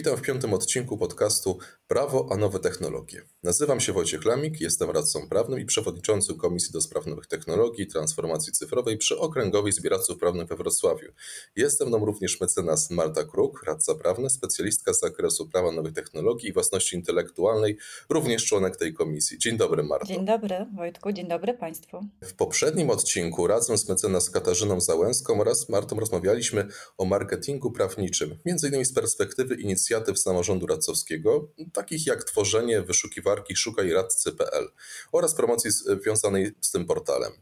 Witam w piątym odcinku podcastu Prawo a nowe technologie. Nazywam się Wojciech Lamik, jestem radcą prawnym i przewodniczącym Komisji do Spraw Nowych Technologii i Transformacji Cyfrowej przy Okręgowej Zbieractw Prawnych we Wrocławiu. Jest mną również mecenas Marta Kruk, radca prawny, specjalistka z zakresu prawa nowych technologii i własności intelektualnej, również członek tej komisji. Dzień dobry Marta. Dzień dobry Wojtku, dzień dobry Państwu. W poprzednim odcinku razem z mecenas Katarzyną Załęską oraz Martą rozmawialiśmy o marketingu prawniczym, innymi z perspektywy inicjatyw samorządu radcowskiego, takich jak tworzenie wyszukiwarki szukajradcy.pl oraz promocji związanej z tym portalem.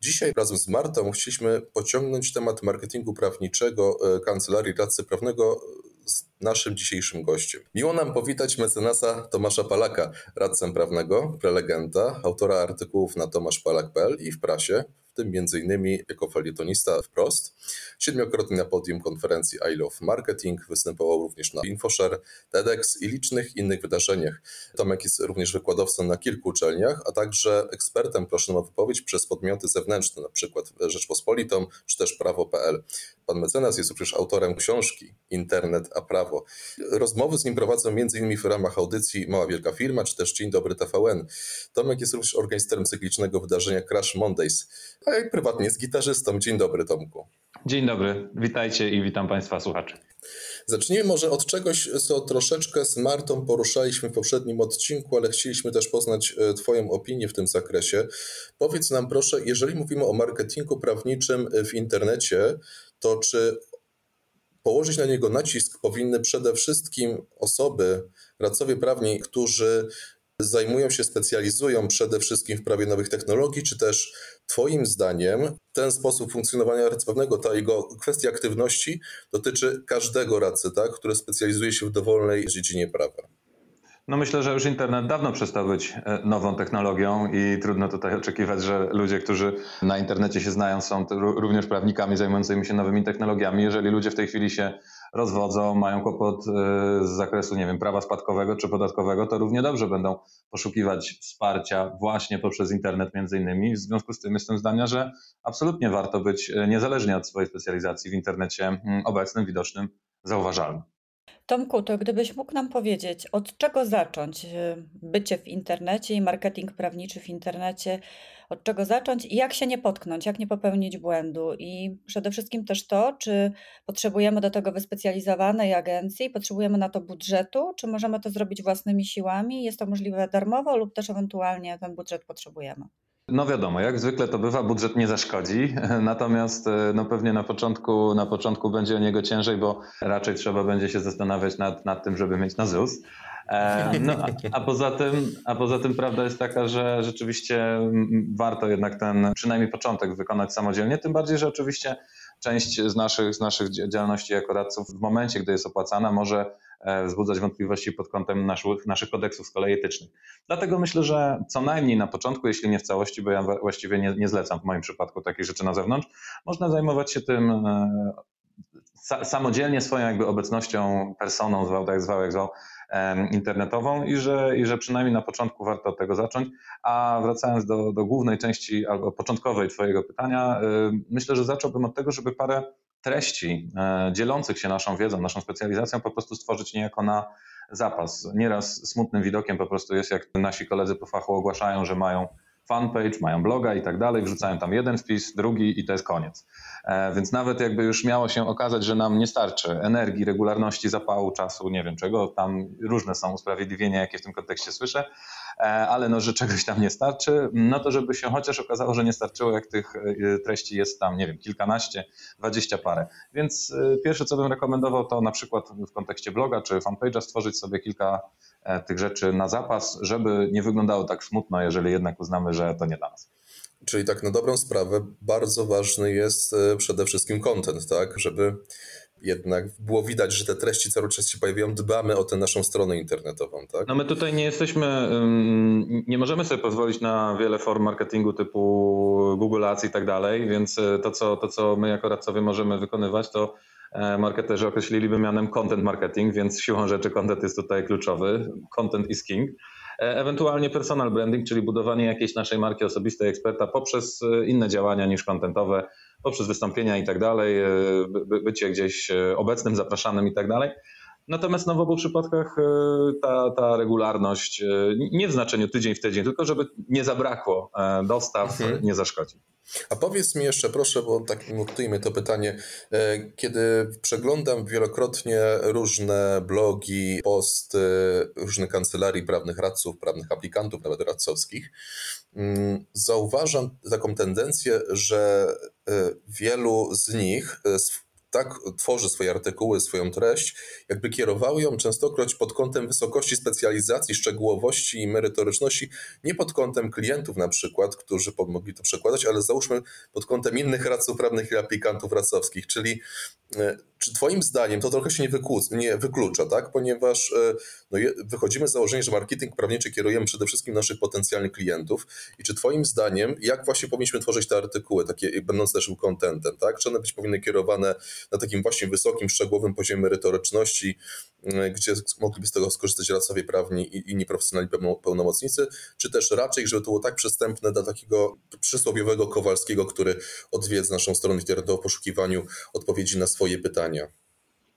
Dzisiaj razem z Martą chcieliśmy pociągnąć temat marketingu prawniczego e, Kancelarii Radcy Prawnego z naszym dzisiejszym gościem. Miło nam powitać mecenasa Tomasza Palaka, radcę prawnego, prelegenta, autora artykułów na tomaszpalak.pl i w prasie, tym m.in. jako felietonista wprost. Siedmiokrotnie na podium konferencji I Love Marketing, występował również na InfoShare, TEDx i licznych innych wydarzeniach. Tomek jest również wykładowcą na kilku uczelniach, a także ekspertem proszonym o wypowiedź przez podmioty zewnętrzne, np. Rzeczpospolitą czy też Prawo.pl. Pan mecenas jest również autorem książki Internet a Prawo. Rozmowy z nim prowadzą m.in. w ramach audycji Mała Wielka Firma czy też Dzień Dobry TVN. Tomek jest również organizatorem cyklicznego wydarzenia Crash Mondays, a jak prywatnie jest gitarzystą. Dzień dobry, Tomku. Dzień dobry, witajcie i witam Państwa słuchaczy. Zacznijmy może od czegoś, co troszeczkę z Martą poruszaliśmy w poprzednim odcinku, ale chcieliśmy też poznać e, Twoją opinię w tym zakresie. Powiedz nam proszę, jeżeli mówimy o marketingu prawniczym w internecie, to czy położyć na niego nacisk powinny przede wszystkim osoby, radcowie prawni, którzy zajmują się, specjalizują przede wszystkim w prawie nowych technologii, czy też Twoim zdaniem ten sposób funkcjonowania radcowego, ta jego kwestia aktywności dotyczy każdego radcy, tak, który specjalizuje się w dowolnej dziedzinie prawa? No myślę, że już internet dawno przestał być e, nową technologią i trudno tutaj oczekiwać, że ludzie, którzy na internecie się znają, są również prawnikami zajmującymi się nowymi technologiami. Jeżeli ludzie w tej chwili się rozwodzą, mają kłopot e, z zakresu, nie wiem, prawa spadkowego czy podatkowego, to równie dobrze będą poszukiwać wsparcia właśnie poprzez internet między innymi. W związku z tym jestem zdania, że absolutnie warto być e, niezależnie od swojej specjalizacji w internecie mm, obecnym, widocznym, zauważalnym. Tomku, to gdybyś mógł nam powiedzieć, od czego zacząć y, bycie w internecie i marketing prawniczy w internecie, od czego zacząć i jak się nie potknąć, jak nie popełnić błędu? I przede wszystkim też to, czy potrzebujemy do tego wyspecjalizowanej agencji, potrzebujemy na to budżetu, czy możemy to zrobić własnymi siłami, jest to możliwe darmowo lub też ewentualnie ten budżet potrzebujemy. No wiadomo, jak zwykle to bywa, budżet nie zaszkodzi, natomiast e, no pewnie na początku, na początku będzie o niego ciężej, bo raczej trzeba będzie się zastanawiać nad, nad tym, żeby mieć na ZUS. E, no, a, a, poza tym, a poza tym prawda jest taka, że rzeczywiście warto jednak ten przynajmniej początek wykonać samodzielnie, tym bardziej, że oczywiście część z naszych, z naszych działalności jako radców w momencie, gdy jest opłacana, może E, wzbudzać wątpliwości pod kątem naszych, naszych kodeksów z kolei etycznych. Dlatego myślę, że co najmniej na początku, jeśli nie w całości, bo ja właściwie nie, nie zlecam w moim przypadku takich rzeczy na zewnątrz, można zajmować się tym e, samodzielnie swoją jakby obecnością, personą, zwał tak zwał, jak zwał, internetową i że, i że przynajmniej na początku warto od tego zacząć. A wracając do, do głównej części albo początkowej Twojego pytania, myślę, że zacząłbym od tego, żeby parę treści e, dzielących się naszą wiedzą, naszą specjalizacją po prostu stworzyć niejako na zapas. Nieraz smutnym widokiem po prostu jest, jak nasi koledzy po fachu ogłaszają, że mają fanpage, mają bloga i tak dalej, wrzucają tam jeden wpis, drugi i to jest koniec. E, więc nawet jakby już miało się okazać, że nam nie starczy energii, regularności, zapału, czasu, nie wiem czego, tam różne są usprawiedliwienia, jakie w tym kontekście słyszę, e, ale no, że czegoś tam nie starczy, no to żeby się chociaż okazało, że nie starczyło, jak tych e, treści jest tam, nie wiem, kilkanaście, dwadzieścia parę. Więc pierwsze, co bym rekomendował, to na przykład w kontekście bloga czy fanpage'a stworzyć sobie kilka tych rzeczy na zapas, żeby nie wyglądało tak smutno, jeżeli jednak uznamy, że to nie dla nas. Czyli tak na dobrą sprawę bardzo ważny jest e, przede wszystkim content, tak? Żeby jednak było widać, że te treści cały czas się pojawiają, dbamy o tę naszą stronę internetową, tak? No my tutaj nie jesteśmy, nie możemy sobie pozwolić na wiele form marketingu typu Google Ads i tak dalej, więc e, to co, to, co my jako radcowie możemy wykonywać, to e, marketerzy określiliby mianem content marketing, więc siłą rzeczy content jest tutaj kluczowy. Content is king. E, ewentualnie personal branding, czyli budowanie jakiejś naszej marki osobistej eksperta poprzez e, inne działania niż kontentowe, poprzez wystąpienia i tak dalej, e, bycie gdzieś obecnym, zapraszanym i tak dalej. Natomiast no, w obu przypadkach ta, ta regularność, nie w znaczeniu tydzień w tydzień, tylko żeby nie zabrakło dostaw, mhm. nie zaszkodzi. A powiedz mi jeszcze, proszę, bo tak notujmy to pytanie. E, kiedy przeglądam wielokrotnie różne blogi, posty różnych kancelarii prawnych radców, prawnych aplikantów, nawet radcowskich, mm, zauważam taką tendencję, że e, wielu z nich e, tak tworzy swoje artykuły, swoją treść, jakby kierowały ją częstokroć pod kątem wysokości specjalizacji, szczegółowości i merytoryczności, nie pod kątem klientów na przykład, którzy mogli to przekładać, ale załóżmy pod kątem innych radców prawnych i aplikantów radcowskich, czyli e, czy Twoim zdaniem to trochę się nie, nie wyklucza, tak? ponieważ e, no, wychodzimy z założenia, że marketing prawniczy kierujemy przede wszystkim naszych potencjalnych klientów i czy Twoim zdaniem, jak właśnie powinniśmy tworzyć te artykuły, takie będące naszym contentem, tak? czy one być powinny kierowane na takim właśnie wysokim, szczegółowym poziomie merytoryczności, e, gdzie mogliby z tego skorzystać radcowie prawni i inni profesjonalni pełnomocnicy, czy też raczej, żeby to było tak przystępne dla takiego przysłowiowego Kowalskiego, który odwiedza naszą stronę internetową w poszukiwaniu odpowiedzi na swoje pytania.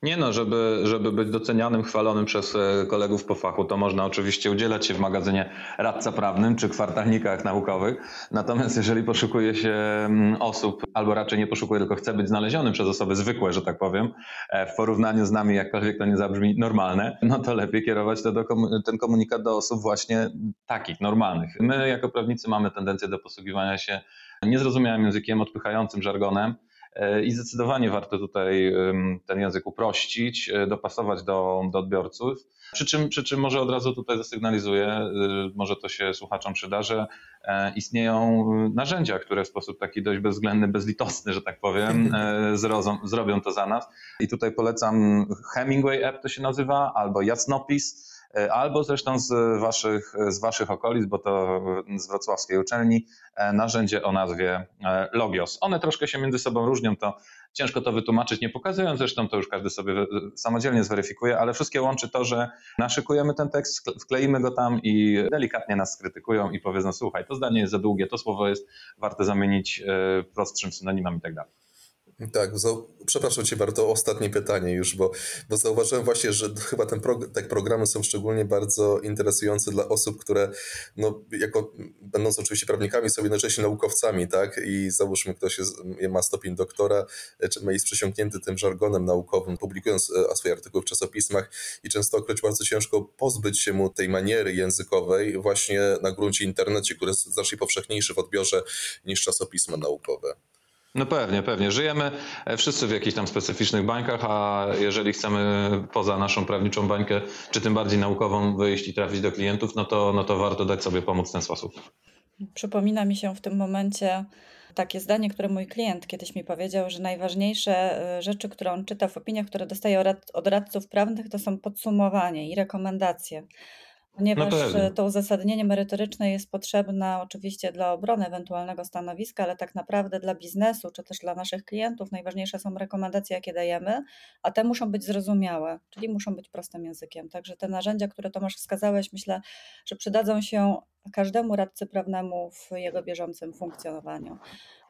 Nie no, żeby, żeby być docenianym, chwalonym przez e, kolegów po fachu, to można oczywiście udzielać się w magazynie radca prawnym czy kwartalnikach naukowych. Natomiast jeżeli poszukuje się mm, osób, albo raczej nie poszukuje, tylko chce być znalezionym przez osoby zwykłe, że tak powiem, e, w porównaniu z nami, jakkolwiek to nie zabrzmi, normalne, no to lepiej kierować to do, ten komunikat do osób właśnie takich, normalnych. My jako prawnicy mamy tendencję do posługiwania się niezrozumiałym językiem, odpychającym żargonem, i zdecydowanie warto tutaj ten język uprościć, e, dopasować do, do odbiorców. Przy czym, przy czym może od razu tutaj zasygnalizuję, e, może to się słuchaczom przyda, że istnieją narzędzia, które w sposób taki dość bezwzględny, bezlitosny, że tak powiem, zrozą, zrobią to za nas. I tutaj polecam Hemingway App to się nazywa, albo Jasnopis E, albo zresztą z waszych, z waszych okolic, bo to z wrocławskiej uczelni, e, narzędzie o nazwie e, Logios. One troszkę się między sobą różnią, to ciężko to wytłumaczyć, nie pokazując, zresztą to już każdy sobie samodzielnie zweryfikuje, ale wszystkie łączy to, że naszykujemy ten tekst, wkleimy go tam i delikatnie nas skrytykują i powiedzą, słuchaj, to zdanie jest za długie, to słowo jest warte zamienić prostszym synonimem i tak dalej. Tak, przepraszam Cię bardzo, ostatnie pytanie już, bo, bo zauważyłem właśnie, że chyba ten te programy są szczególnie bardzo interesujące dla osób, które no, jako, będąc oczywiście prawnikami są jednocześnie naukowcami, tak? I załóżmy ktoś jest, ma stopień doktora, czy jest przesiąknięty tym żargonem naukowym, publikując e, swoje artykuły w czasopismach i częstokroć bardzo ciężko pozbyć się mu tej maniery językowej właśnie na gruncie internecie, który jest znacznie powszechniejszy w odbiorze niż czasopisma naukowe. No pewnie, pewnie. Żyjemy e, wszyscy w jakichś tam specyficznych bańkach, a jeżeli chcemy poza naszą prawniczą bańkę, czy tym bardziej naukową wyjść i trafić do klientów, no to, no to warto dać sobie pomóc w ten sposób. Przypomina mi się w tym momencie takie zdanie, które mój klient kiedyś mi powiedział, że najważniejsze e, rzeczy, które on czyta w opiniach, które dostaje od radców prawnych, to są podsumowanie i rekomendacje. Ponieważ no e, to uzasadnienie merytoryczne jest potrzebne oczywiście dla obrony ewentualnego stanowiska, ale tak naprawdę dla biznesu czy też dla naszych klientów najważniejsze są rekomendacje, jakie dajemy, a te muszą być zrozumiałe, czyli muszą być prostym językiem. Także te narzędzia, które Tomasz wskazałeś, myślę, że przydadzą się każdemu radcy prawnemu w jego bieżącym funkcjonowaniu.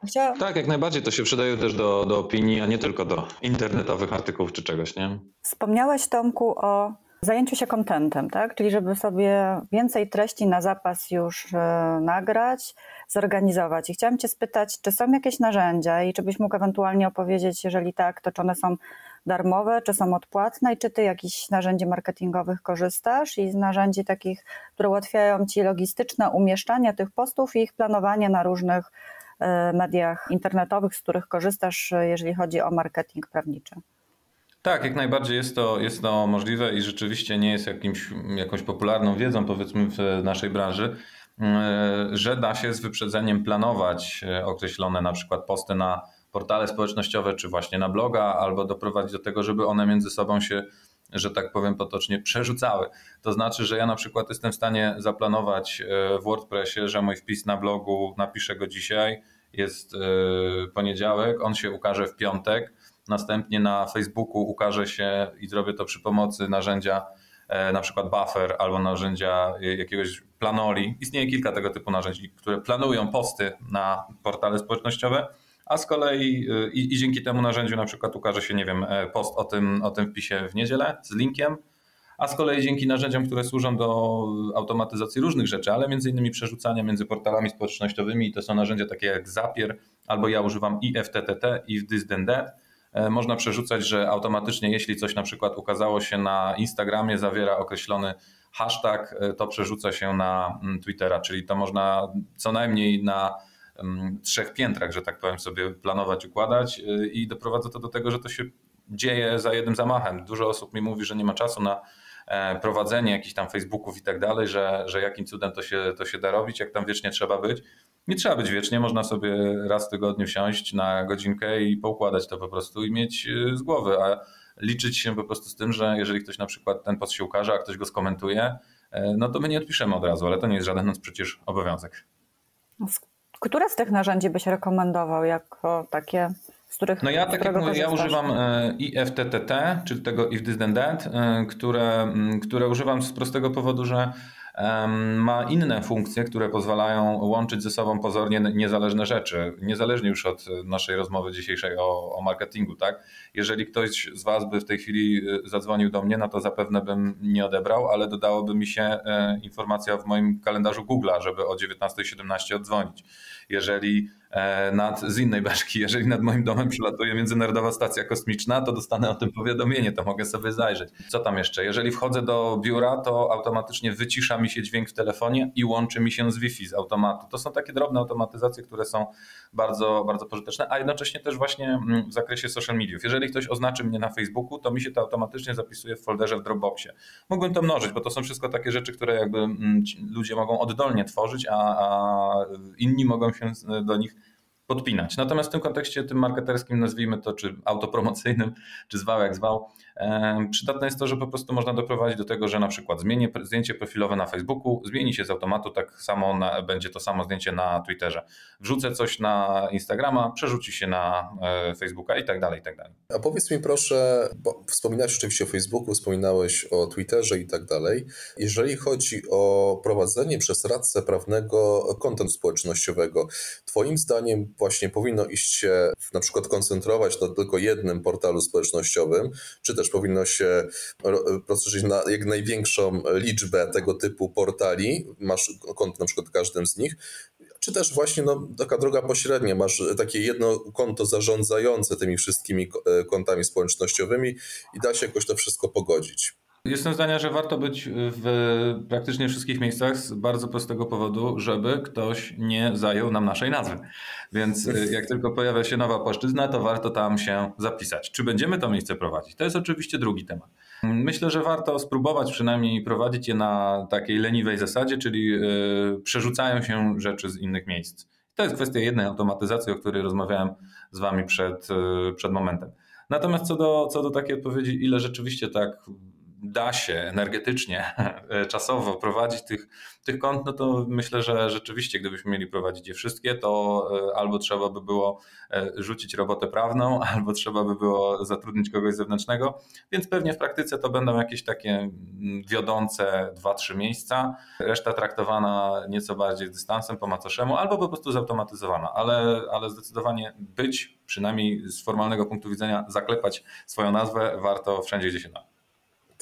Chciała... Tak, jak najbardziej to się przydaje też do, do opinii, a nie tylko do internetowych artykułów czy czegoś, nie? Wspomniałeś Tomku o zajęciu się kontentem, tak? Czyli żeby sobie więcej treści na zapas już e, nagrać, zorganizować. I chciałam Cię spytać, czy są jakieś narzędzia i czy byś mógł ewentualnie opowiedzieć, jeżeli tak, to czy one są darmowe, czy są odpłatne i czy Ty jakichś narzędzi marketingowych korzystasz i z narzędzi takich, które ułatwiają Ci logistyczne umieszczanie tych postów i ich planowanie na różnych e, mediach internetowych, z których korzystasz, e, jeżeli chodzi o marketing prawniczy. Tak, jak najbardziej jest to, jest to możliwe i rzeczywiście nie jest jakimś, jakąś popularną wiedzą, powiedzmy, w naszej branży, mm, że da się z wyprzedzeniem planować e, określone na przykład posty na portale społecznościowe, czy właśnie na bloga, albo doprowadzić do tego, żeby one między sobą się, że tak powiem potocznie, przerzucały. To znaczy, że ja na przykład jestem w stanie zaplanować e, w WordPressie, że mój wpis na blogu napiszę go dzisiaj, jest e, poniedziałek, on się ukaże w piątek, Następnie na Facebooku ukaże się i zrobię to przy pomocy narzędzia e, na przykład Buffer albo narzędzia jakiegoś Planoli. Istnieje kilka tego typu narzędzi, które planują posty na portale społecznościowe, a z kolei i, i dzięki temu narzędziu na przykład ukaże się, nie wiem, post o tym, o tym wpisie w niedzielę z linkiem, a z kolei dzięki narzędziom, które służą do automatyzacji różnych rzeczy, ale między innymi przerzucania między portalami społecznościowymi, to są narzędzia takie jak Zapier, albo ja używam IFTTT, If This Then That, e, można przerzucać, że automatycznie jeśli coś na przykład ukazało się na Instagramie, zawiera określony hashtag, e, to przerzuca się na mm, Twittera, czyli to można co najmniej na mm, trzech piętrach, że tak powiem, sobie planować, układać e, i doprowadza to do tego, że to się dzieje za jednym zamachem. Dużo osób mi mówi, że nie ma czasu na E, prowadzenie jakichś tam Facebooków i tak dalej, że, że jakim cudem to się, to się da robić, jak tam wiecznie trzeba być. Nie trzeba być wiecznie, można sobie raz w tygodniu wsiąść na godzinkę i poukładać to po prostu i mieć e, z głowy, a liczyć się po prostu z tym, że jeżeli ktoś na przykład ten post się ukaże, a ktoś go skomentuje, e, no to my nie odpiszemy od razu, ale to nie jest żaden przecież obowiązek. Które z tych narzędzi byś rekomendował jako takie z których No ja tak jak mówię, ja używam e, IFTTT, czyli tego if this then that, e, które, które używam z prostego powodu, że ma inne funkcje, które pozwalają łączyć ze sobą pozornie niezależne rzeczy, niezależnie już od naszej rozmowy dzisiejszej o, o, marketingu. Tak? Jeżeli ktoś z Was by w tej chwili e, zadzwonił do mnie, no to zapewne bym nie odebrał, ale dodałoby mi się informacja w moim kalendarzu Google'a, żeby o 19.17 oddzwonić. Jeżeli E, nad, z innej beczki. Jeżeli nad moim domem przylatuje Międzynarodowa Stacja Kosmiczna, to dostanę o tym powiadomienie, to mogę sobie zajrzeć. Co tam jeszcze? Jeżeli wchodzę do biura, to automatycznie wycisza mi się dźwięk w telefonie i łączy mi się z Wi-Fi, z automatu. To są takie drobne automatyzacje, które są bardzo, bardzo pożyteczne, a jednocześnie też właśnie mm, w zakresie social mediów. Jeżeli ktoś oznaczy mnie na Facebooku, to mi się to automatycznie zapisuje w folderze w Dropboxie. Mógłbym to mnożyć, bo to są wszystko takie rzeczy, które jakby mm, ludzie mogą oddolnie tworzyć, a, a inni mogą się do nich podpinać. Natomiast w tym kontekście, tym marketerskim, nazwijmy to, czy autopromocyjnym, czy zwał jak zwał, przydatne jest to, że po prostu można doprowadzić do tego, że na przykład zmienię zdjęcie profilowe na Facebooku, zmieni się z automatu, tak samo na, będzie to samo zdjęcie na Twitterze. Wrzucę coś na Instagrama, przerzuci się na e, Facebooka i tak dalej, i tak dalej. A powiedz mi proszę, bo wspominałeś oczywiście o Facebooku, wspominałeś o Twitterze i tak dalej. Jeżeli chodzi o prowadzenie przez radcę prawnego kontentu społecznościowego, Twoim zdaniem właśnie powinno iść się na przykład koncentrować na tylko jednym portalu społecznościowym, czy też powinno się rozszerzyć na jak największą liczbę tego typu portali, masz konto na przykład każdym z nich, czy też właśnie no, taka droga pośrednia, masz takie jedno konto zarządzające tymi wszystkimi e, kontami społecznościowymi i da się jakoś to wszystko pogodzić. Jestem zdania, że warto być w praktycznie wszystkich miejscach z bardzo prostego powodu, żeby ktoś nie zajął nam naszej nazwy. Więc y, jak tylko pojawia się nowa płaszczyzna, to warto tam się zapisać. Czy będziemy to miejsce prowadzić? To jest oczywiście drugi temat. Myślę, że warto spróbować przynajmniej prowadzić je na takiej leniwej zasadzie, czyli y, przerzucają się rzeczy z innych miejsc. To jest kwestia jednej automatyzacji, o której rozmawiałem z Wami przed, y, przed momentem. Natomiast co do, co do takiej odpowiedzi, ile rzeczywiście tak da się energetycznie, czasowo prowadzić tych, tych kont, no to myślę, że rzeczywiście gdybyśmy mieli prowadzić je wszystkie, to e, albo trzeba by było e, rzucić robotę prawną, albo trzeba by było zatrudnić kogoś zewnętrznego, więc pewnie w praktyce to będą jakieś takie mm, wiodące dwa, trzy miejsca, reszta traktowana nieco bardziej z dystansem po macoszemu, albo po prostu zautomatyzowana, ale, ale zdecydowanie być, przynajmniej z formalnego punktu widzenia, zaklepać swoją nazwę warto wszędzie, gdzie się da.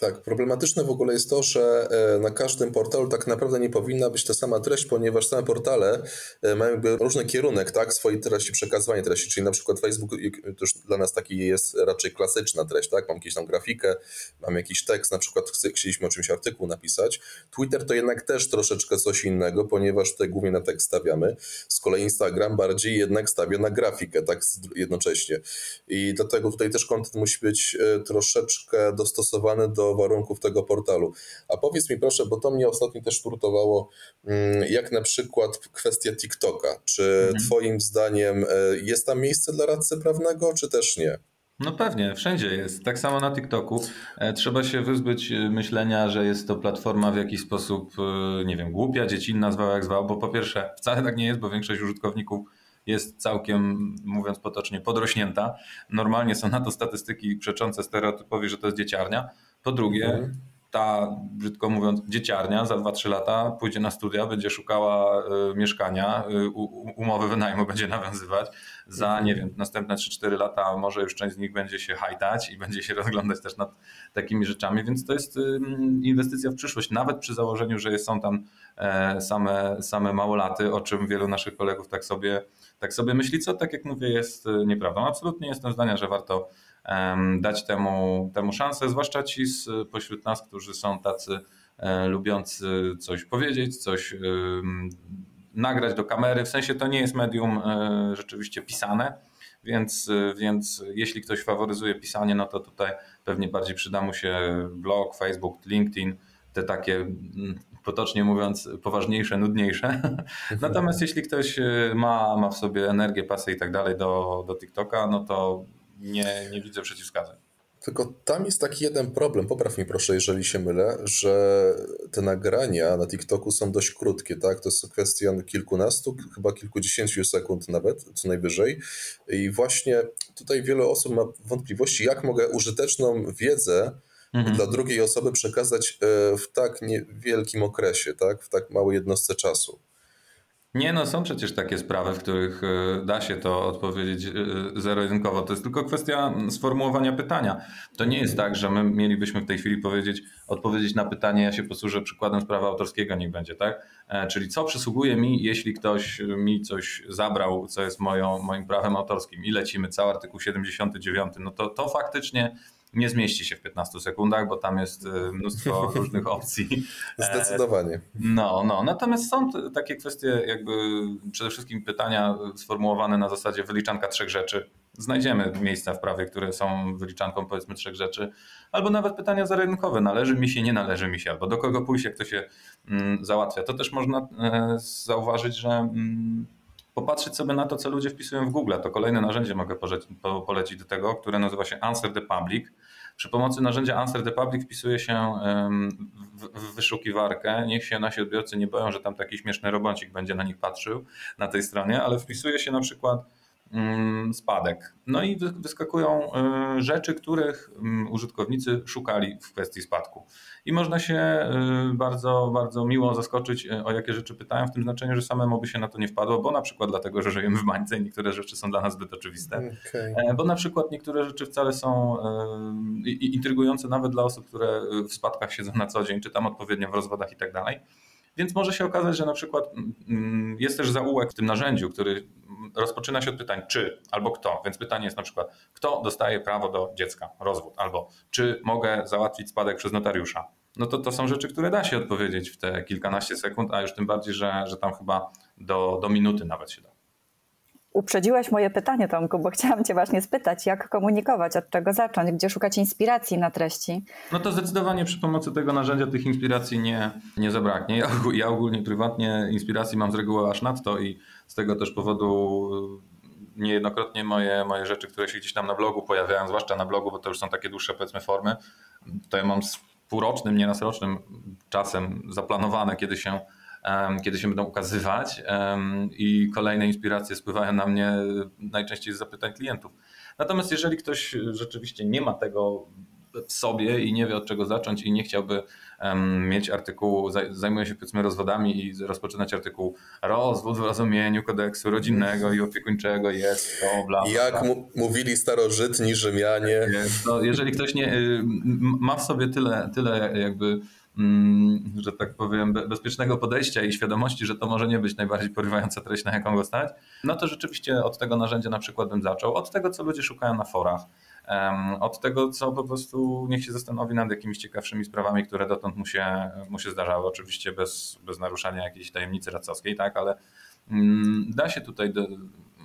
Tak, problematyczne w ogóle jest to, że e, na każdym portalu tak naprawdę nie powinna być ta sama treść, ponieważ same portale e, mają jakby różny kierunek, tak, swojej treści, przekazywania treści, czyli na przykład Facebook to już dla nas taki jest raczej klasyczna treść, tak, mam jakąś tam grafikę, mam jakiś tekst, na przykład chcieliśmy o czymś artykuł napisać. Twitter to jednak też troszeczkę coś innego, ponieważ tutaj głównie na tekst stawiamy. Z kolei Instagram bardziej jednak stawia na grafikę, tak, jednocześnie. I dlatego tutaj też kontent musi być e, troszeczkę dostosowany do warunków tego portalu. A powiedz mi proszę, bo to mnie ostatnio też turtowało, mm, jak na przykład kwestia TikToka. Czy mhm. Twoim zdaniem e, jest tam miejsce dla radcy prawnego, czy też nie? No pewnie, wszędzie jest. Tak samo na TikToku. E, trzeba się wyzbyć e, myślenia, że jest to platforma w jakiś sposób, nie wiem, głupia, dziecinna, zwał jak zwał, bo po pierwsze wcale tak nie jest, bo większość użytkowników jest całkiem, mówiąc potocznie, podrośnięta. Normalnie są na to statystyki przeczące stereotypowi, że to jest dzieciarnia. Po drugie, mhm. ta, brzydko mówiąc, dzieciarnia za 2-3 lata pójdzie na studia, będzie szukała y, mieszkania, y, umowy wynajmu będzie nawiązywać. Za, mhm. nie wiem, następne 3-4 lata może już część z nich będzie się hajtać i będzie się rozglądać też nad takimi rzeczami, więc to jest y, inwestycja w przyszłość, nawet przy założeniu, że są tam e, same, same małolaty, o czym wielu naszych kolegów tak sobie, tak sobie myśli, co tak jak mówię jest nieprawdą. Absolutnie jestem zdania, że warto dać temu, temu szansę, zwłaszcza ci pośród nas, którzy są tacy e, lubiący coś powiedzieć, coś nagrać do kamery. W sensie to nie jest medium e, rzeczywiście pisane, więc, więc jeśli ktoś faworyzuje pisanie, no to tutaj pewnie bardziej przyda mu się blog, Facebook, LinkedIn, te takie mm, potocznie mówiąc poważniejsze, nudniejsze. Natomiast jeśli ktoś e, ma, ma w sobie energię, pasję i tak dalej do, do TikToka, no to nie, nie widzę przeciwwskazań. Tylko tam jest taki jeden problem, popraw mi proszę, jeżeli się mylę, że te nagrania na TikToku są dość krótkie, tak? To jest kwestia kilkunastu, chyba kilkudziesięciu sekund nawet, co najwyżej. I właśnie tutaj wiele osób ma wątpliwości, jak mogę użyteczną wiedzę mhm. dla drugiej osoby przekazać e, w tak niewielkim okresie, tak? W tak małej jednostce czasu. Nie, no są przecież takie sprawy, w których e, da się to odpowiedzieć e, zero-jedynkowo. To jest tylko kwestia sformułowania pytania. To nie jest tak, że my mielibyśmy w tej chwili powiedzieć, odpowiedzieć na pytanie, ja się posłużę przykładem prawa autorskiego, niech będzie, tak? E, czyli co przysługuje mi, jeśli ktoś mi coś zabrał, co jest moją, moim prawem autorskim i lecimy cały artykuł 79, no to to faktycznie nie zmieści się w 15 sekundach, bo tam jest y, mnóstwo różnych opcji. Zdecydowanie. No, no. Natomiast są takie kwestie, jakby przede wszystkim pytania sformułowane na zasadzie wyliczanka trzech rzeczy. Znajdziemy miejsca w prawie, które są wyliczanką powiedzmy trzech rzeczy, albo nawet pytania zarynkowe. Należy mi się, nie należy mi się, albo do kogo pójść, jak to się mm, załatwia. To też można e, zauważyć, że mm, popatrzeć sobie na to, co ludzie wpisują w Google. To kolejne narzędzie mogę polecić do tego, które nazywa się Answer the Public. Przy pomocy narzędzia Answer the Public wpisuje się w wyszukiwarkę. Niech się nasi odbiorcy nie boją, że tam taki śmieszny robocik będzie na nich patrzył na tej stronie, ale wpisuje się na przykład spadek. No i wyskakują y, rzeczy, których mm, użytkownicy szukali w kwestii spadku. I można się y, bardzo, bardzo miło zaskoczyć, y, o jakie rzeczy pytają, w tym znaczeniu, że samemu by się na to nie wpadło, bo na przykład dlatego, że żyjemy w bańce i niektóre rzeczy są dla nas zbyt oczywiste. Okay. Bo na przykład niektóre rzeczy wcale są intrygujące nawet dla osób, które w spadkach siedzą na co dzień, czy tam odpowiednio w rozwodach i tak dalej. Więc może się okazać, że na przykład mm, jest też zaułek w tym narzędziu, który rozpoczyna się od pytań czy albo kto. Więc pytanie jest na przykład, kto dostaje prawo do dziecka, rozwód, albo czy mogę załatwić spadek przez notariusza. No to to są rzeczy, które da się odpowiedzieć w te kilkanaście sekund, a już tym bardziej, że, że tam chyba do, do minuty nawet się da. Uprzedziłeś moje pytanie, Tomku, bo chciałam Cię właśnie spytać, jak komunikować, od czego zacząć, gdzie szukać inspiracji na treści. No to zdecydowanie przy pomocy tego narzędzia tych inspiracji nie, nie zabraknie. Ja, ja ogólnie prywatnie inspiracji mam z reguły aż nadto i z tego też powodu niejednokrotnie moje, moje rzeczy, które się gdzieś tam na blogu pojawiają, zwłaszcza na blogu, bo to już są takie dłuższe powiedzmy formy, to ja mam z półrocznym, nieraz rocznym czasem zaplanowane, kiedy się kiedy się będą ukazywać i kolejne inspiracje spływają na mnie najczęściej z zapytań klientów. Natomiast jeżeli ktoś rzeczywiście nie ma tego w sobie i nie wie od czego zacząć i nie chciałby mieć artykułu, zajmuje się powiedzmy rozwodami i rozpoczynać artykuł rozwód w rozumieniu kodeksu rodzinnego i opiekuńczego jest to bla, bla, Jak mówili starożytni Rzymianie. No, jeżeli ktoś nie, y, ma w sobie tyle, tyle jakby że tak powiem, bezpiecznego podejścia i świadomości, że to może nie być najbardziej porywająca treść, na jaką go stać, no to rzeczywiście od tego narzędzia na przykład bym zaczął, od tego, co ludzie szukają na forach, od tego, co po prostu niech się zastanowi nad jakimiś ciekawszymi sprawami, które dotąd mu się, mu się zdarzały, oczywiście bez, bez naruszania jakiejś tajemnicy radcowskiej, tak, ale mm, da się tutaj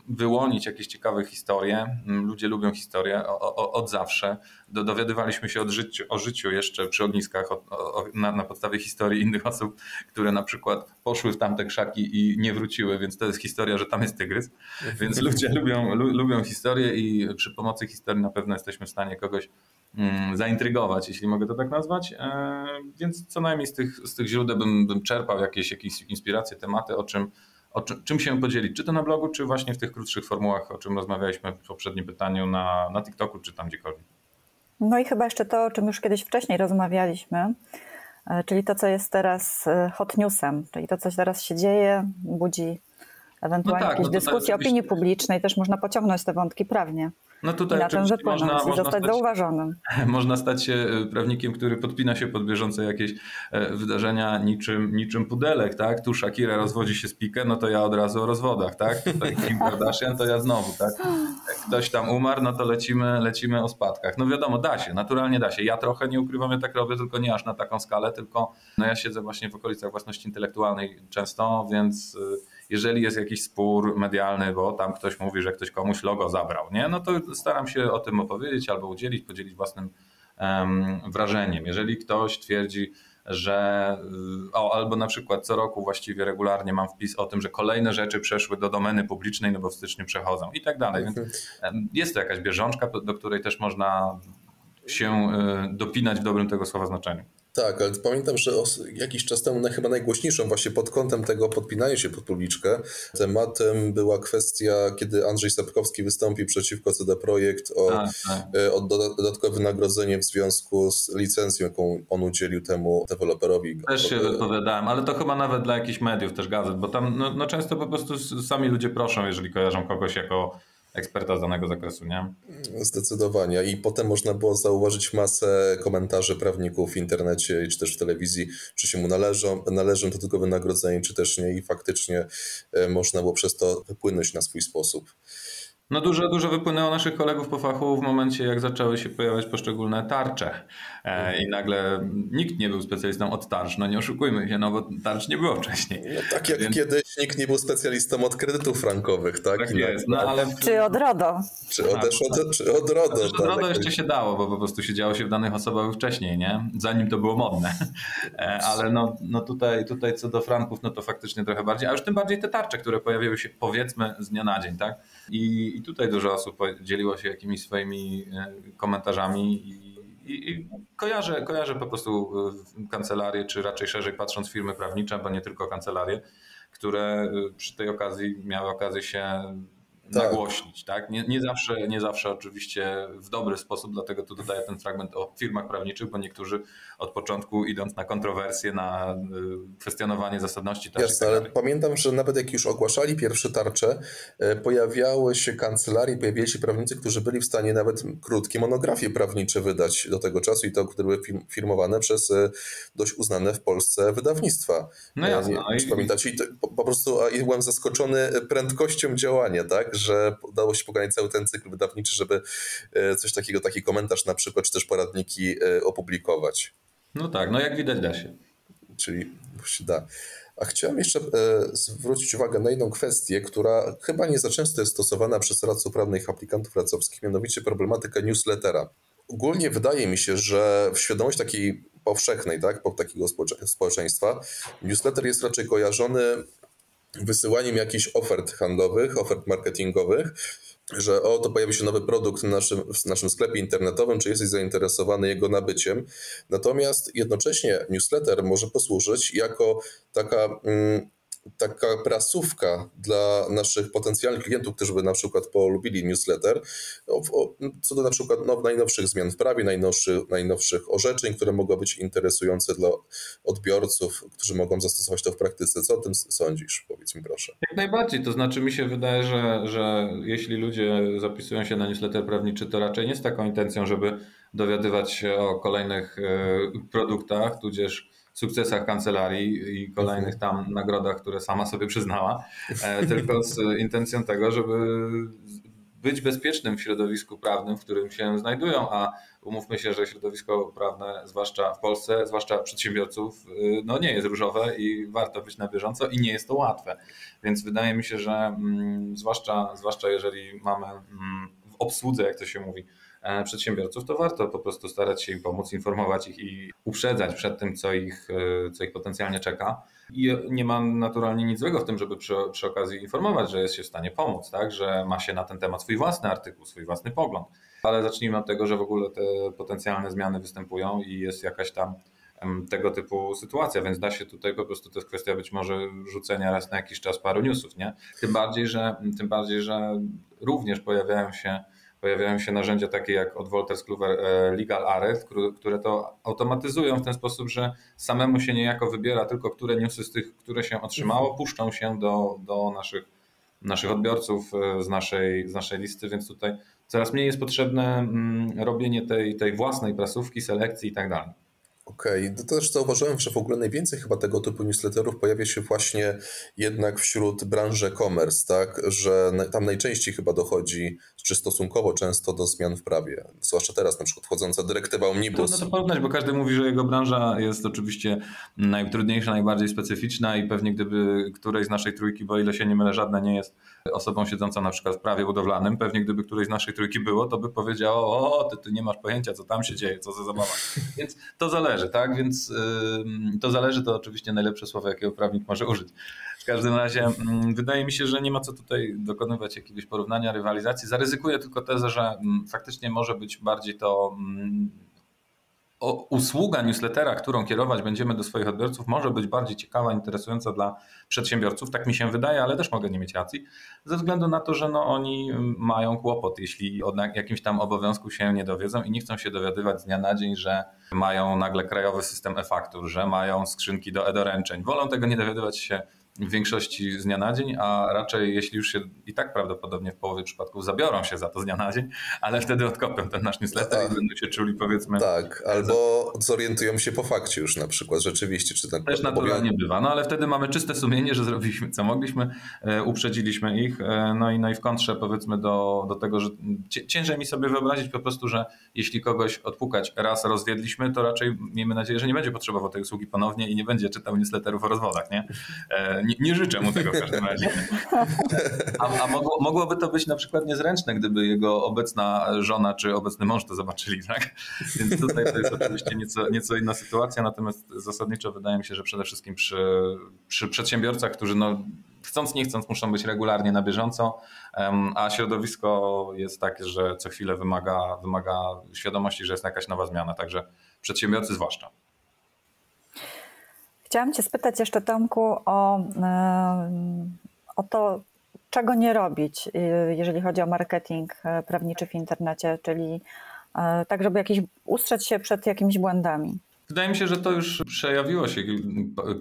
wyłonić jakieś ciekawe historie. Mm, ludzie lubią historię od zawsze. Dowiadywaliśmy się życiu, o życiu jeszcze przy ogniskach o, o, na, na, podstawie historii innych osób, które na przykład poszły w tamte krzaki i nie wróciły, więc to jest historia, że tam jest tygrys. Więc ludzie lubią, lu, lubią historię i przy pomocy historii na pewno jesteśmy w stanie kogoś mm, zaintrygować, jeśli mogę to tak nazwać. E, więc co najmniej z tych, z tych źródeł bym, bym czerpał jakieś, jakieś inspiracje, tematy, o czym o czym się podzielić, czy to na blogu, czy właśnie w tych krótszych formułach, o czym rozmawialiśmy w poprzednim pytaniu na, na TikToku, czy tam gdziekolwiek. No i chyba jeszcze to, o czym już kiedyś wcześniej rozmawialiśmy, e, czyli to, co jest teraz e, hot newsem, czyli to, co teraz się dzieje, budzi ewentualnie No tak, jakieś no dyskusje oczywiście- opinii publicznej, też można pociągnąć te wątki prawnie No tutaj na tym wypłynąć można, i można, zostać stać, zauważonym. można stać się e, prawnikiem, który podpina się pod bieżące jakieś e, wydarzenia niczym, niczym pudelek, tak? Tu Shakira rozwodzi się z Piqué, no to ja od razu o rozwodach, tak? Tutaj Kim Kardashian, to ja znowu, tak? Jak ktoś tam umarł, no to lecimy, lecimy o spadkach. No wiadomo, da się, naturalnie da się. Ja trochę nie ukrywam, ja tak robię, tylko nie aż na taką skalę, tylko no ja siedzę właśnie w okolicach własności intelektualnej często, więc y, jeżeli jest jakiś spór medialny, bo tam ktoś mówi, że ktoś komuś logo zabrał, nie? no to staram się o tym opowiedzieć albo udzielić, podzielić własnym em, wrażeniem. Jeżeli ktoś twierdzi, że o, albo na przykład co roku właściwie regularnie mam wpis o tym, że kolejne rzeczy przeszły do domeny publicznej, no bo w styczniu przechodzą i tak dalej. Więc jest to jakaś bieżączka, do której też można się y, dopinać w dobrym tego słowa znaczeniu. Tak, ale pamiętam, że jakiś czas temu na chyba najgłośniejszą właśnie pod kątem tego podpinania się pod publiczkę tematem była kwestia, kiedy Andrzej Sapkowski wystąpił przeciwko CD Projekt o, Tak, tak. e, o doda- dodatkowe wynagrodzenie w związku z licencją, jaką on udzielił temu deweloperowi. Też się wypowiadałem, ale to chyba nawet dla jakichś mediów, też gazet, bo tam no, no często po prostu sami ludzie proszą, jeżeli kojarzą kogoś jako eksperta z danego zakresu, nie? Zdecydowanie. I potem można było zauważyć masę komentarzy prawników w internecie czy też w telewizji, czy się mu należą, należą to tylko wynagrodzenie, czy też nie. I faktycznie e, można było przez to wypłynąć na swój sposób. No dużo, dużo wypłynęło naszych kolegów po fachu w momencie, jak zaczęły się pojawiać poszczególne tarcze. E, I nagle nikt nie był specjalistą od tarcz. No nie oszukujmy się, no bo tarcz nie było wcześniej. No, tak jak Więc- kiedyś nikt nie był specjalistą od kredytów frankowych, tak? Tak jest. No ale Czy od RODO? Czy od, od, czy od RODO. Zresztą tak. RODO jeszcze się dało, bo po prostu się działo się w danych osobach już wcześniej, nie? Zanim to było modne. E, Ale no, no tutaj, tutaj co do franków, no to faktycznie trochę bardziej, a już tym bardziej te tarcze, które pojawiły się powiedzmy z dnia na dzień, tak? I, i tutaj dużo osób dzieliło się jakimiś swoimi e, komentarzami i, i, i kojarzę, kojarzę po prostu e, kancelarie, czy raczej szerzej patrząc firmy prawnicze, bo nie tylko kancelarie, które e, przy tej okazji miały okazję się Tak. nagłośnić. Tak? Nie, nie, zawsze, nie zawsze oczywiście w dobry sposób, dlatego tu dodaję ten fragment o firmach prawniczych, bo niektórzy od początku idąc na kontrowersje, na y, kwestionowanie zasadności tarczy Jasne, tak ale pamiętam, że nawet jak już ogłaszali pierwsze tarcze, e, pojawiały się kancelarie, pojawili się prawnicy, którzy byli w stanie nawet krótkie monografie prawnicze wydać do tego czasu i to, które były firmowane przez e, dość uznane w Polsce wydawnictwa. No jasne, no Czy pamiętacie? I to, po, po prostu a, i byłem zaskoczony prędkością działania, tak, że udało się pokonać cały ten cykl wydawniczy, żeby e, coś takiego, taki komentarz na przykład, czy też poradniki e, opublikować. No tak, no jak widać da się. Czyli się da. A chciałem jeszcze e, zwrócić uwagę na jedną kwestię, która chyba nie za często jest stosowana przez radców prawnych aplikantów radzowskich, mianowicie problematykę newslettera. Ogólnie wydaje mi się, że w świadomości takiej powszechnej, tak, takiego społecze- społeczeństwa, newsletter jest raczej kojarzony wysyłaniem jakichś ofert handlowych, ofert marketingowych, że o, to pojawi się nowy produkt w naszym, w naszym sklepie internetowym, czy jesteś zainteresowany jego nabyciem. Natomiast jednocześnie newsletter może posłużyć jako taka, mm, taka prasówka dla naszych potencjalnych klientów, którzy by na przykład polubili newsletter, co do na przykład no, najnowszych zmian w prawie, najnowszych, najnowszych orzeczeń, które mogą być interesujące dla odbiorców, którzy mogą zastosować to w praktyce. Co o tym sądzisz? Powiedz mi proszę. Jak najbardziej, to znaczy mi się wydaje, że, że jeśli ludzie zapisują się na newsletter prawniczy, to raczej nie z taką intencją, żeby dowiadywać się o kolejnych e, produktach, tudzież sukcesach kancelarii i kolejnych tam nagrodach, które sama sobie przyznała, e, tylko z intencją tego, żeby być bezpiecznym w środowisku prawnym, w którym się znajdują, a umówmy się, że środowisko prawne, zwłaszcza w Polsce, zwłaszcza przedsiębiorców, y, no nie jest różowe i warto być na bieżąco i nie jest to łatwe. Więc wydaje mi się, że mm, zwłaszcza, zwłaszcza jeżeli mamy mm, w obsłudze, jak to się mówi, e, przedsiębiorców, to warto po prostu starać się im pomóc, informować ich i uprzedzać przed tym, co ich, e, co ich potencjalnie czeka. I nie ma naturalnie nic złego w tym, żeby przy, przy okazji informować, że jest się w stanie pomóc, tak? że ma się na ten temat swój własny artykuł, swój własny pogląd. Ale zacznijmy od tego, że w ogóle te potencjalne zmiany występują i jest jakaś tam tego typu sytuacja, więc da się tutaj po prostu, to jest kwestia być może rzucenia raz na jakiś czas paru newsów, nie? Tym bardziej, że, tym bardziej, że również pojawiają się pojawiają się narzędzia takie jak od Wolters Kluwer e, Legal Arrest, które to automatyzują w ten sposób, że samemu się niejako wybiera tylko, które newsy z tych, które się otrzymało, mhm. puszczą się do, do naszych, naszych odbiorców z naszej, z naszej listy, więc tutaj coraz mniej jest potrzebne mm, robienie tej, tej własnej prasówki, selekcji i tak dalej. Okej, okay. to też zauważyłem, że w ogóle najwięcej chyba tego typu newsletterów pojawia się właśnie jednak wśród branży e-commerce, tak? Że tam najczęściej chyba dochodzi, czy stosunkowo często do zmian w prawie. Zwłaszcza teraz na przykład wchodząca dyrektywa Omnibus. Trudno to porównać, bo każdy mówi, że jego branża jest oczywiście najtrudniejsza, najbardziej specyficzna i pewnie gdyby którejś z naszej trójki, bo ile się nie mylę, żadna nie jest osobą siedzącą na przykład w prawie budowlanym, pewnie gdyby którejś z naszej trójki było, to by powiedziało, o, ty, ty nie masz pojęcia, co tam się dzieje, co za zabawa. Więc to zależy, tak? Więc yy, to zależy, to oczywiście najlepsze słowo, jakiego prawnik może użyć. W każdym razie wydaje mi się, że nie ma co tutaj dokonywać jakiegoś porównania, rywalizacji. Zaryzykuję tylko tezę, że faktycznie może być bardziej to usługa newslettera, którą kierować będziemy do swoich odbiorców, może być bardziej ciekawa, interesująca dla przedsiębiorców. Tak mi się wydaje, ale też mogę nie mieć racji, ze względu na to, że no, oni mają kłopot, jeśli o jakimś tam obowiązku się nie dowiedzą i nie chcą się dowiadywać z dnia na dzień, że mają nagle krajowy system e-faktur, że mają skrzynki do e-doręczeń. Wolą tego nie dowiadywać się w większości z dnia na dzień, a raczej jeśli już się i tak prawdopodobnie w połowie przypadków zabiorą się za to z dnia na dzień, ale wtedy odkopią ten nasz newsletter tak. i będą się czuli powiedzmy... Tak, albo zorientują się po fakcie już na przykład rzeczywiście. Czy tak Też naturalnie bywa, no ale wtedy mamy czyste sumienie, że zrobiliśmy co mogliśmy, e, uprzedziliśmy ich, e, no i, no i w kontrze powiedzmy do, do tego, że ciężej mi sobie wyobrazić po prostu, że jeśli kogoś odpukać raz rozwiedliśmy, to raczej miejmy nadzieję, że nie będzie potrzebował tej usługi ponownie i nie będzie czytał newsletterów o rozwodach, nie? Nie, nie, życzę mu tego w każdym razie. A, a mogło, mogłoby to być na przykład niezręczne, gdyby jego obecna żona czy obecny mąż to zobaczyli, tak? Więc tutaj to jest oczywiście nieco, nieco inna sytuacja, natomiast zasadniczo wydaje mi się, że przede wszystkim przy, przy przedsiębiorcach, którzy no, chcąc nie chcąc muszą być regularnie na bieżąco, a środowisko jest takie, że co chwilę wymaga, wymaga świadomości, że jest jakaś nowa zmiana, także przedsiębiorcy zwłaszcza. Chciałam Cię spytać jeszcze, Tomku, o, e, o to, czego nie robić, e, jeżeli chodzi o marketing e, prawniczy w internecie, czyli tak, żeby jakiś, ustrzec się przed jakimiś błędami. Wydaje mi się, że to już przejawiło się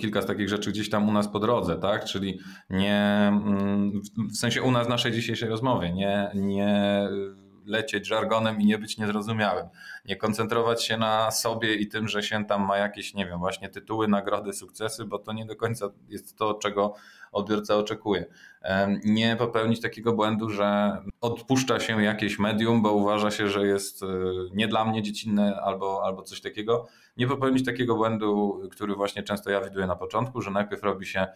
kilka z takich rzeczy gdzieś tam u nas po drodze, tak? Czyli nie, mm, w sensie u nas naszej dzisiejszej rozmowie, nie, nie lecieć żargonem i nie być niezrozumiałym. Nie koncentrować się na sobie i tym, że się tam ma jakieś, nie wiem, właśnie tytuły, nagrody, sukcesy, bo to nie do końca jest to, czego odbiorca oczekuje. Nie popełnić takiego błędu, że odpuszcza się jakieś medium, bo uważa się, że jest e, nie dla mnie dziecinne albo, albo coś takiego. Nie popełnić takiego błędu, który właśnie często ja widuję na początku, że najpierw robi się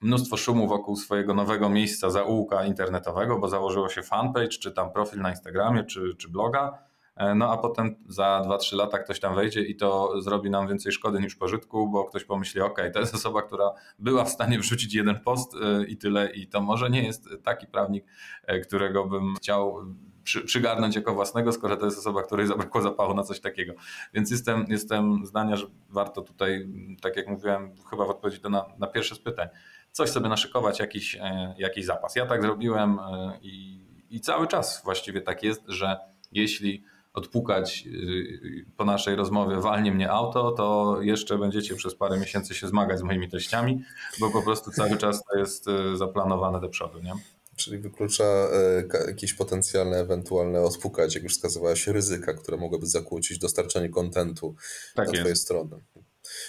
mnóstwo szumu wokół swojego nowego miejsca zaułka internetowego, bo założyło się fanpage, czy tam profil na Instagramie, czy, czy bloga. E, no a potem za 2-3 lata ktoś tam wejdzie i to zrobi nam więcej szkody niż pożytku, bo ktoś pomyśli, ok, to jest osoba, która była w stanie wrzucić jeden post e, i tyle, i to może nie jest taki prawnik, e, którego bym chciał przy, przygarnąć jako własnego, skoro to jest osoba, której zabrakło zapachu na coś takiego. Więc jestem, jestem zdania, że warto tutaj, tak jak mówiłem, chyba w odpowiedzi to na, na pierwsze z pytań, coś sobie naszykować, jakiś, e, jakiś zapas. Ja tak zrobiłem e, i, i cały czas właściwie tak jest, że jeśli odpukać e, po naszej rozmowie walnie mnie auto, to jeszcze będziecie przez parę miesięcy się zmagać z moimi treściami, bo po prostu cały czas to jest zaplanowane do przodu. Nie? Czyli wyklucza jakieś potencjalne, ewentualne odpukać, jak już wskazywałeś, ryzyka, które mogłyby zakłócić dostarczanie kontentu tak na Twojej strony.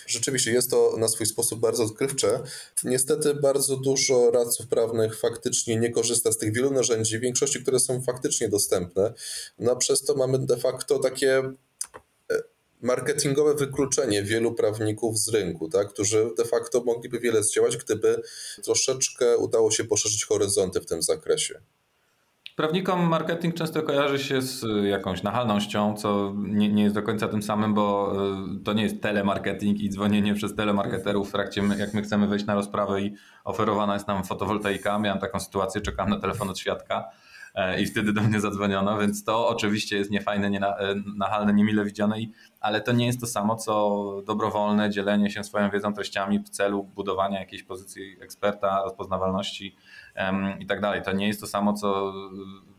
Rzeczywiście jest to na swój sposób bardzo odkrywcze. Niestety bardzo dużo radców prawnych faktycznie nie korzysta z tych wielu narzędzi, w większości, które są faktycznie dostępne. No przez to mamy de facto takie e, marketingowe wykluczenie wielu prawników z rynku, tak, którzy de facto mogliby wiele zdziałać, gdyby troszeczkę udało się poszerzyć horyzonty w tym zakresie. Prawnikom marketing często kojarzy się z y, jakąś nachalnością, co nie, nie, jest do końca tym samym, bo y, to nie jest telemarketing i dzwonienie przez telemarketerów w trakcie, jak my chcemy wejść na rozprawę i oferowana jest nam fotowoltaika. Miałem taką sytuację, czekam na telefon od świadka i wtedy do mnie zadzwoniono, więc to oczywiście jest niefajne, nienachalne, niemile widziane, ale to nie jest to samo, co dobrowolne dzielenie się swoją wiedzą, treściami w celu budowania jakiejś pozycji eksperta, rozpoznawalności i tak dalej. To nie jest to samo, co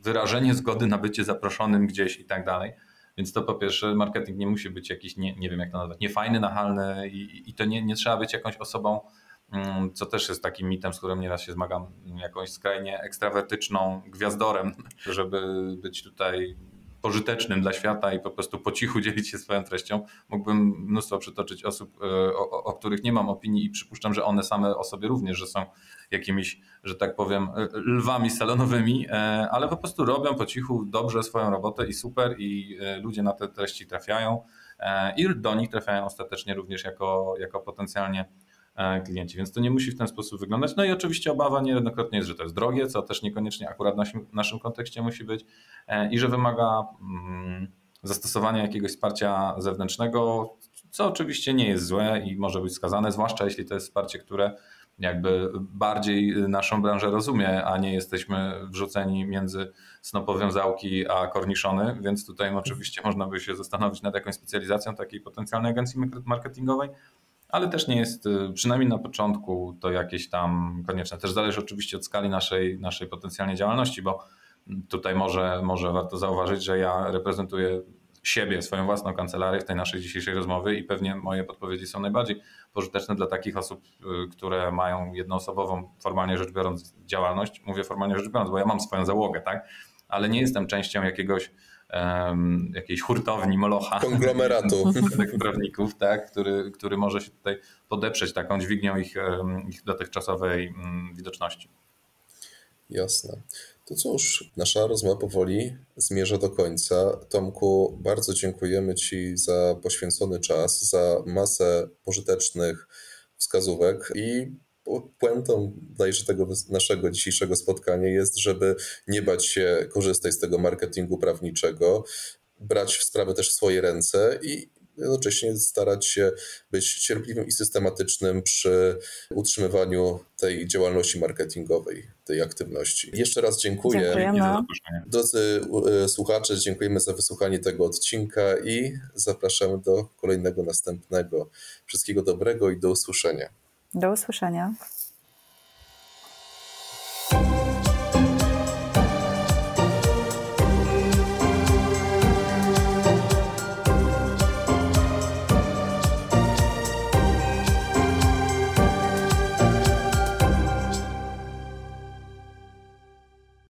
wyrażenie zgody na bycie zaproszonym gdzieś i tak dalej. Więc to po pierwsze, marketing nie musi być jakiś, nie, nie wiem jak to nazwać, niefajny, nachalny i, i to nie, nie trzeba być jakąś osobą, mm, co też jest takim mitem, z którym nieraz się zmagam, jakąś skrajnie ekstrawertyczną gwiazdorem, żeby być tutaj pożytecznym dla świata i po prostu po cichu dzielić się swoją treścią. Mógłbym mnóstwo przytoczyć osób, e, o, o, których nie mam opinii i przypuszczam, że one same o sobie również, że są jakimiś, że tak powiem, e, lwami salonowymi, e, ale po prostu robią po cichu dobrze swoją robotę i super i ludzie na te treści trafiają i do nich trafiają ostatecznie również jako, jako potencjalnie klienci, więc to nie musi w ten sposób wyglądać. No i oczywiście obawa niejednokrotnie jest, że to jest drogie, co też niekoniecznie akurat w naszym, naszym kontekście musi być e, i że wymaga mm, zastosowania jakiegoś wsparcia zewnętrznego, co oczywiście nie jest złe i może być skazane, zwłaszcza jeśli to jest wsparcie, które jakby bardziej naszą branżę rozumie, a nie jesteśmy wrzuceni między snopowiązałki a korniszony, więc tutaj oczywiście można by się zastanowić nad jakąś specjalizacją takiej potencjalnej agencji marketingowej, ale też nie jest, y, przynajmniej na początku, to jakieś tam konieczne. Też zależy oczywiście od skali naszej, naszej potencjalnej działalności, bo tutaj może, może warto zauważyć, że ja reprezentuję siebie, swoją własną kancelarię w tej naszej dzisiejszej rozmowy i pewnie moje podpowiedzi są najbardziej pożyteczne dla takich osób, y, które mają jednoosobową, formalnie rzecz biorąc, działalność. Mówię formalnie rzecz biorąc, bo ja mam swoją załogę, tak? Ale nie jestem częścią jakiegoś um, jakiejś hurtowni Molocha. Konglomeratu. prawników, tak, który, który może się tutaj podeprzeć taką dźwignią ich, ich dotychczasowej mm, widoczności. Jasne. To cóż, nasza rozmowa powoli zmierza do końca. Tomku, bardzo dziękujemy Ci za poświęcony czas, za masę pożytecznych wskazówek i puentą dajże tego naszego dzisiejszego spotkania jest, żeby nie bać się korzystać z tego marketingu prawniczego, brać w sprawę też w swoje ręce i jednocześnie starać się być cierpliwym i systematycznym przy utrzymywaniu tej działalności marketingowej, tej aktywności. Jeszcze raz dziękuję. Dziękujemy. Drodzy e, słuchacze, dziękujemy za wysłuchanie tego odcinka i zapraszamy do kolejnego, następnego. Wszystkiego dobrego i do usłyszenia. Do usłyszenia.